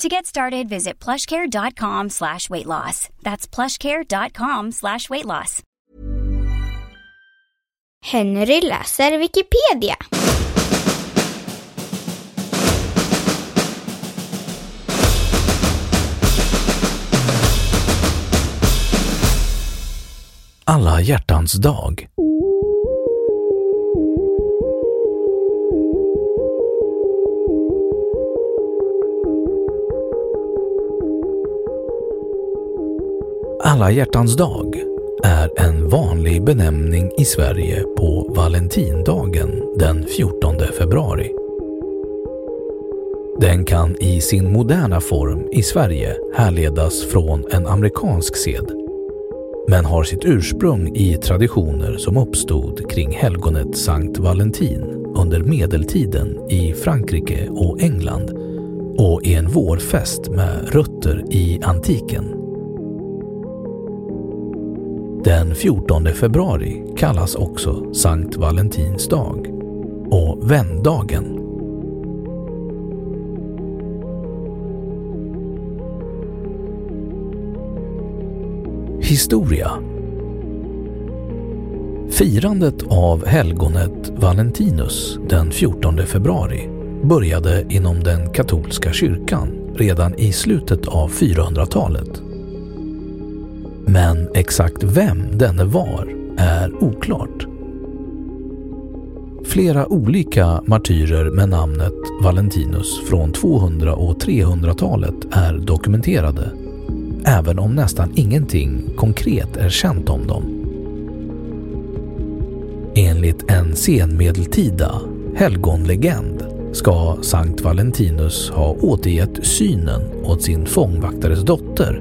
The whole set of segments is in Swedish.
To get started, visit plushcare.com slash weight loss. That's plushcare.com slash weight loss. Henry läser Wikipedia. Alla hjärtans dag. Alla hjärtans dag är en vanlig benämning i Sverige på Valentindagen den 14 februari. Den kan i sin moderna form i Sverige härledas från en amerikansk sed men har sitt ursprung i traditioner som uppstod kring helgonet Sankt Valentin under medeltiden i Frankrike och England och är en vårfest med rötter i antiken. Den 14 februari kallas också Sankt Valentins dag och vändagen. Historia Firandet av helgonet Valentinus den 14 februari började inom den katolska kyrkan redan i slutet av 400-talet. Men exakt vem denne var är oklart. Flera olika martyrer med namnet Valentinus från 200 och 300-talet är dokumenterade, även om nästan ingenting konkret är känt om dem. Enligt en senmedeltida helgonlegend ska Sankt Valentinus ha återgett synen åt sin fångvaktares dotter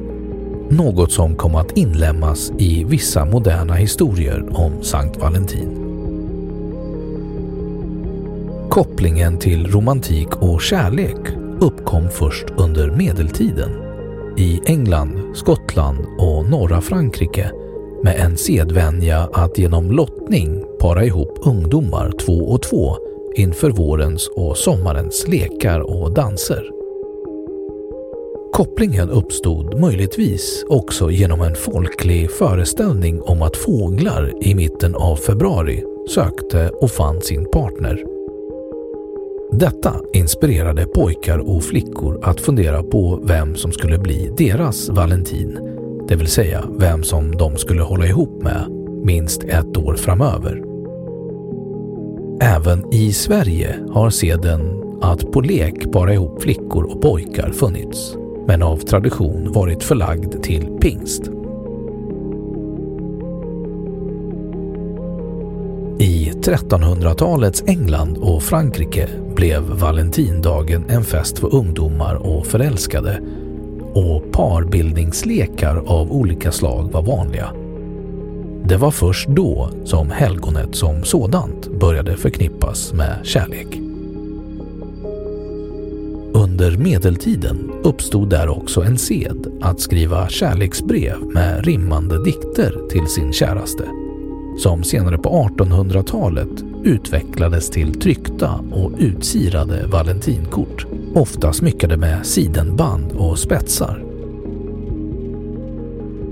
något som kom att inlämnas i vissa moderna historier om Sankt Valentin. Kopplingen till romantik och kärlek uppkom först under medeltiden i England, Skottland och norra Frankrike med en sedvänja att genom lottning para ihop ungdomar två och två inför vårens och sommarens lekar och danser. Kopplingen uppstod möjligtvis också genom en folklig föreställning om att fåglar i mitten av februari sökte och fann sin partner. Detta inspirerade pojkar och flickor att fundera på vem som skulle bli deras Valentin, det vill säga vem som de skulle hålla ihop med minst ett år framöver. Även i Sverige har seden att på lek para ihop flickor och pojkar funnits men av tradition varit förlagd till pingst. I 1300-talets England och Frankrike blev Valentindagen en fest för ungdomar och förälskade och parbildningslekar av olika slag var vanliga. Det var först då som helgonet som sådant började förknippas med kärlek. Under medeltiden uppstod där också en sed att skriva kärleksbrev med rimmande dikter till sin käraste, som senare på 1800-talet utvecklades till tryckta och utsirade valentinkort, ofta smyckade med sidenband och spetsar.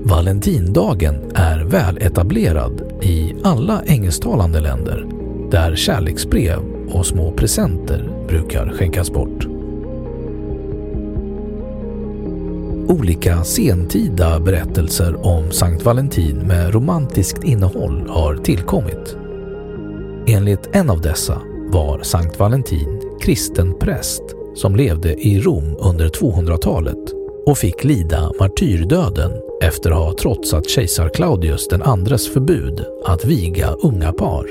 Valentindagen är väl etablerad i alla engelsktalande länder där kärleksbrev och små presenter brukar skänkas bort. Olika sentida berättelser om Sankt Valentin med romantiskt innehåll har tillkommit. Enligt en av dessa var Sankt Valentin kristen präst som levde i Rom under 200-talet och fick lida martyrdöden efter att ha trotsat kejsar Claudius den andres förbud att viga unga par.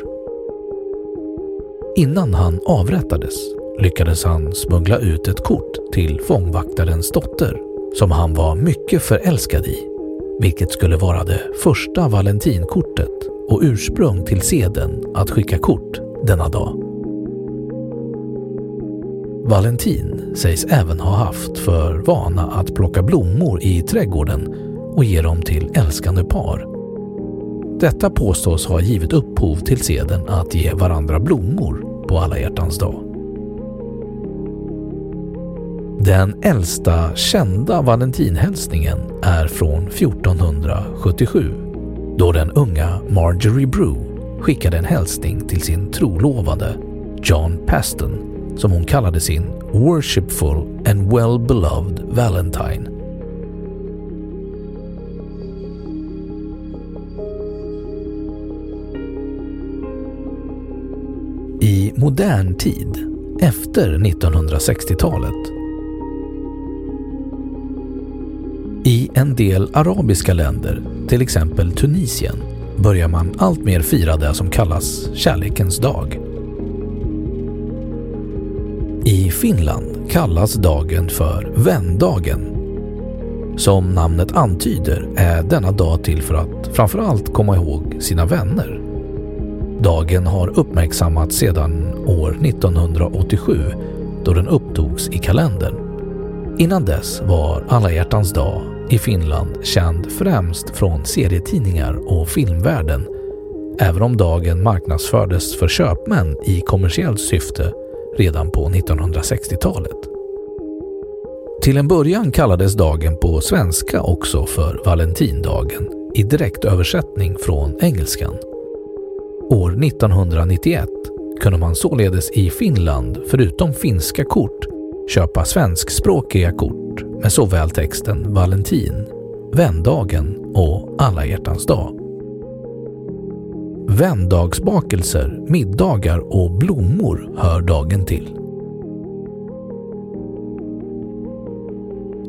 Innan han avrättades lyckades han smuggla ut ett kort till fångvaktarens dotter som han var mycket förälskad i, vilket skulle vara det första valentinkortet och ursprung till seden att skicka kort denna dag. Valentin sägs även ha haft för vana att plocka blommor i trädgården och ge dem till älskande par. Detta påstås ha givit upphov till seden att ge varandra blommor på alla hjärtans dag. Den äldsta kända valentinhälsningen är från 1477 då den unga Marjorie Brew skickade en hälsning till sin trolovade John Paston som hon kallade sin “worshipful and well-beloved Valentine”. I modern tid, efter 1960-talet, I en del arabiska länder, till exempel Tunisien, börjar man alltmer fira det som kallas kärlekens dag. I Finland kallas dagen för vändagen. Som namnet antyder är denna dag till för att framförallt komma ihåg sina vänner. Dagen har uppmärksammats sedan år 1987 då den upptogs i kalendern. Innan dess var alla hjärtans dag i Finland känd främst från serietidningar och filmvärlden, även om dagen marknadsfördes för köpmän i kommersiellt syfte redan på 1960-talet. Till en början kallades dagen på svenska också för Valentindagen i direktöversättning från engelskan. År 1991 kunde man således i Finland, förutom finska kort, köpa svenskspråkiga kort med såväl texten Valentin, Vändagen och Alla hjärtans dag. Vändagsbakelser, middagar och blommor hör dagen till.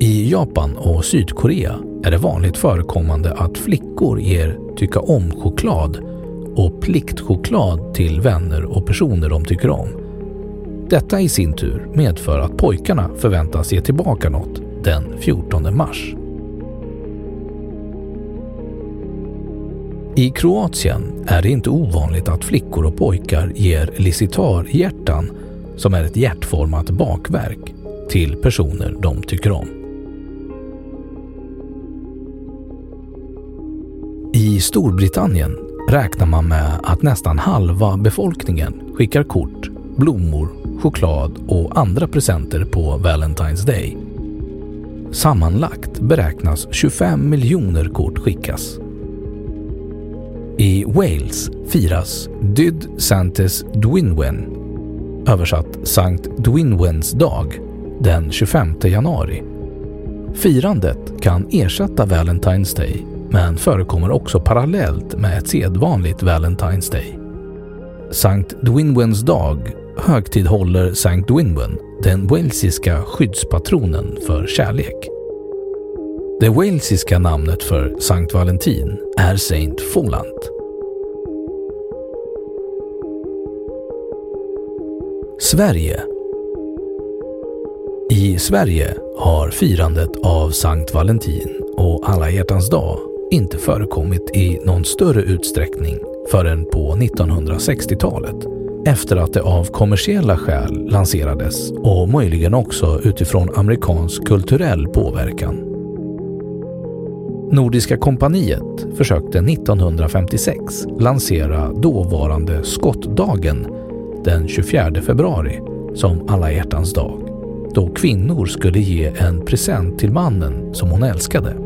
I Japan och Sydkorea är det vanligt förekommande att flickor ger tycka om-choklad och pliktchoklad till vänner och personer de tycker om. Detta i sin tur medför att pojkarna förväntas ge tillbaka något den 14 mars. I Kroatien är det inte ovanligt att flickor och pojkar ger licitarhjärtan, som är ett hjärtformat bakverk, till personer de tycker om. I Storbritannien räknar man med att nästan halva befolkningen skickar kort, blommor, choklad och andra presenter på Valentine's Day. Sammanlagt beräknas 25 miljoner kort skickas. I Wales firas Dyd Santes Dwinwen, översatt Sankt Dwinwens dag, den 25 januari. Firandet kan ersätta Valentine's Day men förekommer också parallellt med ett sedvanligt Valentine's Day. Sankt Dwinwens dag högtidhåller Sankt Dwinwen, den walesiska skyddspatronen för kärlek. Det walesiska namnet för Sankt Valentin är Saint Folant. Sverige I Sverige har firandet av Sankt Valentin och Alla hjärtans dag inte förekommit i någon större utsträckning förrän på 1960-talet efter att det av kommersiella skäl lanserades och möjligen också utifrån amerikansk kulturell påverkan. Nordiska kompaniet försökte 1956 lansera dåvarande skottdagen den 24 februari som alla hjärtans dag, då kvinnor skulle ge en present till mannen som hon älskade.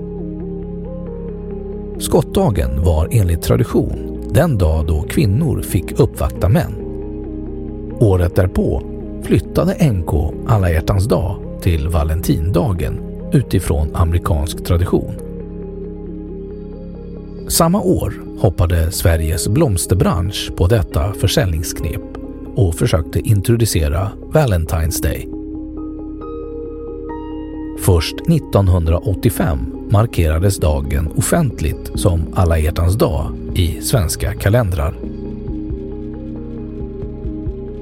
Skottdagen var enligt tradition den dag då kvinnor fick uppvakta män. Året därpå flyttade NK alla hjärtans dag till Valentindagen utifrån amerikansk tradition. Samma år hoppade Sveriges blomsterbransch på detta försäljningsknep och försökte introducera Valentine's Day. Först 1985 markerades dagen offentligt som alla hjärtans dag i svenska kalendrar.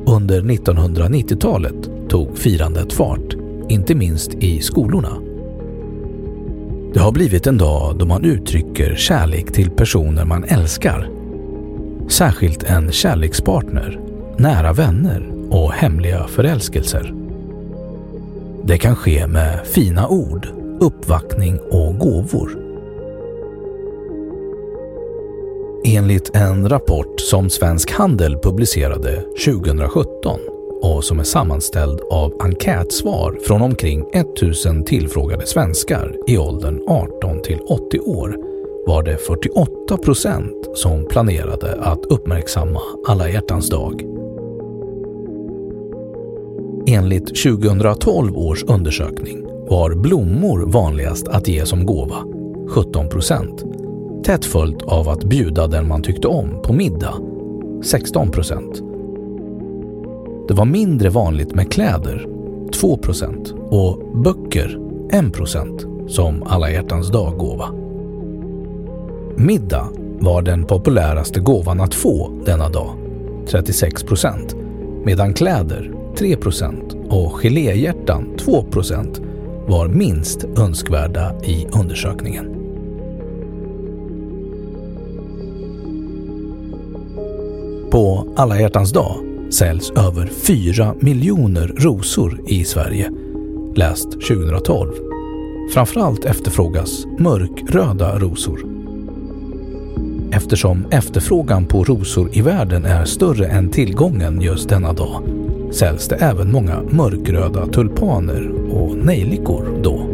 Under 1990-talet tog firandet fart, inte minst i skolorna. Det har blivit en dag då man uttrycker kärlek till personer man älskar. Särskilt en kärlekspartner, nära vänner och hemliga förälskelser. Det kan ske med fina ord, uppvaktning och gåvor. Enligt en rapport som Svensk Handel publicerade 2017 och som är sammanställd av enkätsvar från omkring 1000 tillfrågade svenskar i åldern 18 till 80 år var det 48 procent som planerade att uppmärksamma alla hjärtans dag. Enligt 2012 års undersökning var blommor vanligast att ge som gåva, 17 procent, tätt följt av att bjuda den man tyckte om på middag, 16 procent. Det var mindre vanligt med kläder, 2 procent, och böcker, 1 procent, som alla hjärtans dag-gåva. Middag var den populäraste gåvan att få denna dag, 36 procent, medan kläder, 3 procent och geléhjärtan, 2 procent, var minst önskvärda i undersökningen. Alla hjärtans dag säljs över 4 miljoner rosor i Sverige, läst 2012. Framförallt efterfrågas mörkröda rosor. Eftersom efterfrågan på rosor i världen är större än tillgången just denna dag säljs det även många mörkröda tulpaner och nejlikor då.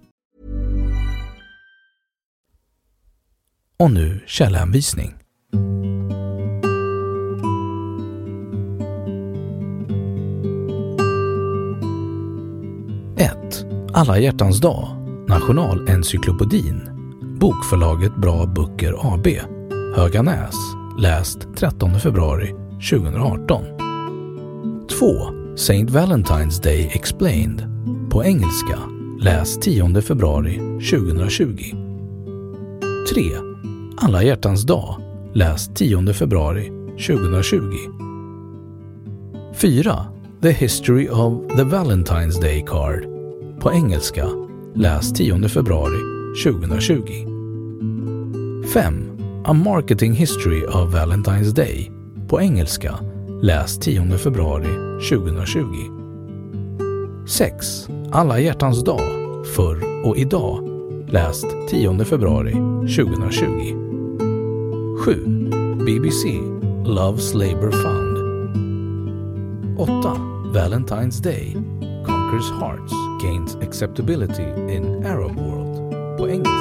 Och nu källhänvisning. Alla hjärtans dag. Nationalencyklopedin. Bokförlaget Bra Böcker AB. Höganäs. Läst 13 februari 2018. 2. Saint Valentine's Day Explained. På engelska läs 10 februari 2020. 3. Alla hjärtans dag, läs 10 februari 2020. 4. The History of the Valentine's Day Card, på engelska, läs 10 februari 2020. 5. A Marketing History of Valentine's Day, på engelska, läs 10 februari 2020. 6. Alla hjärtans dag, förr och idag, läst 10 februari 2020. 7. BBC Loves Labour Fund 8. Valentine's Day Conquers Hearts Gains Acceptability in Arab World på engelska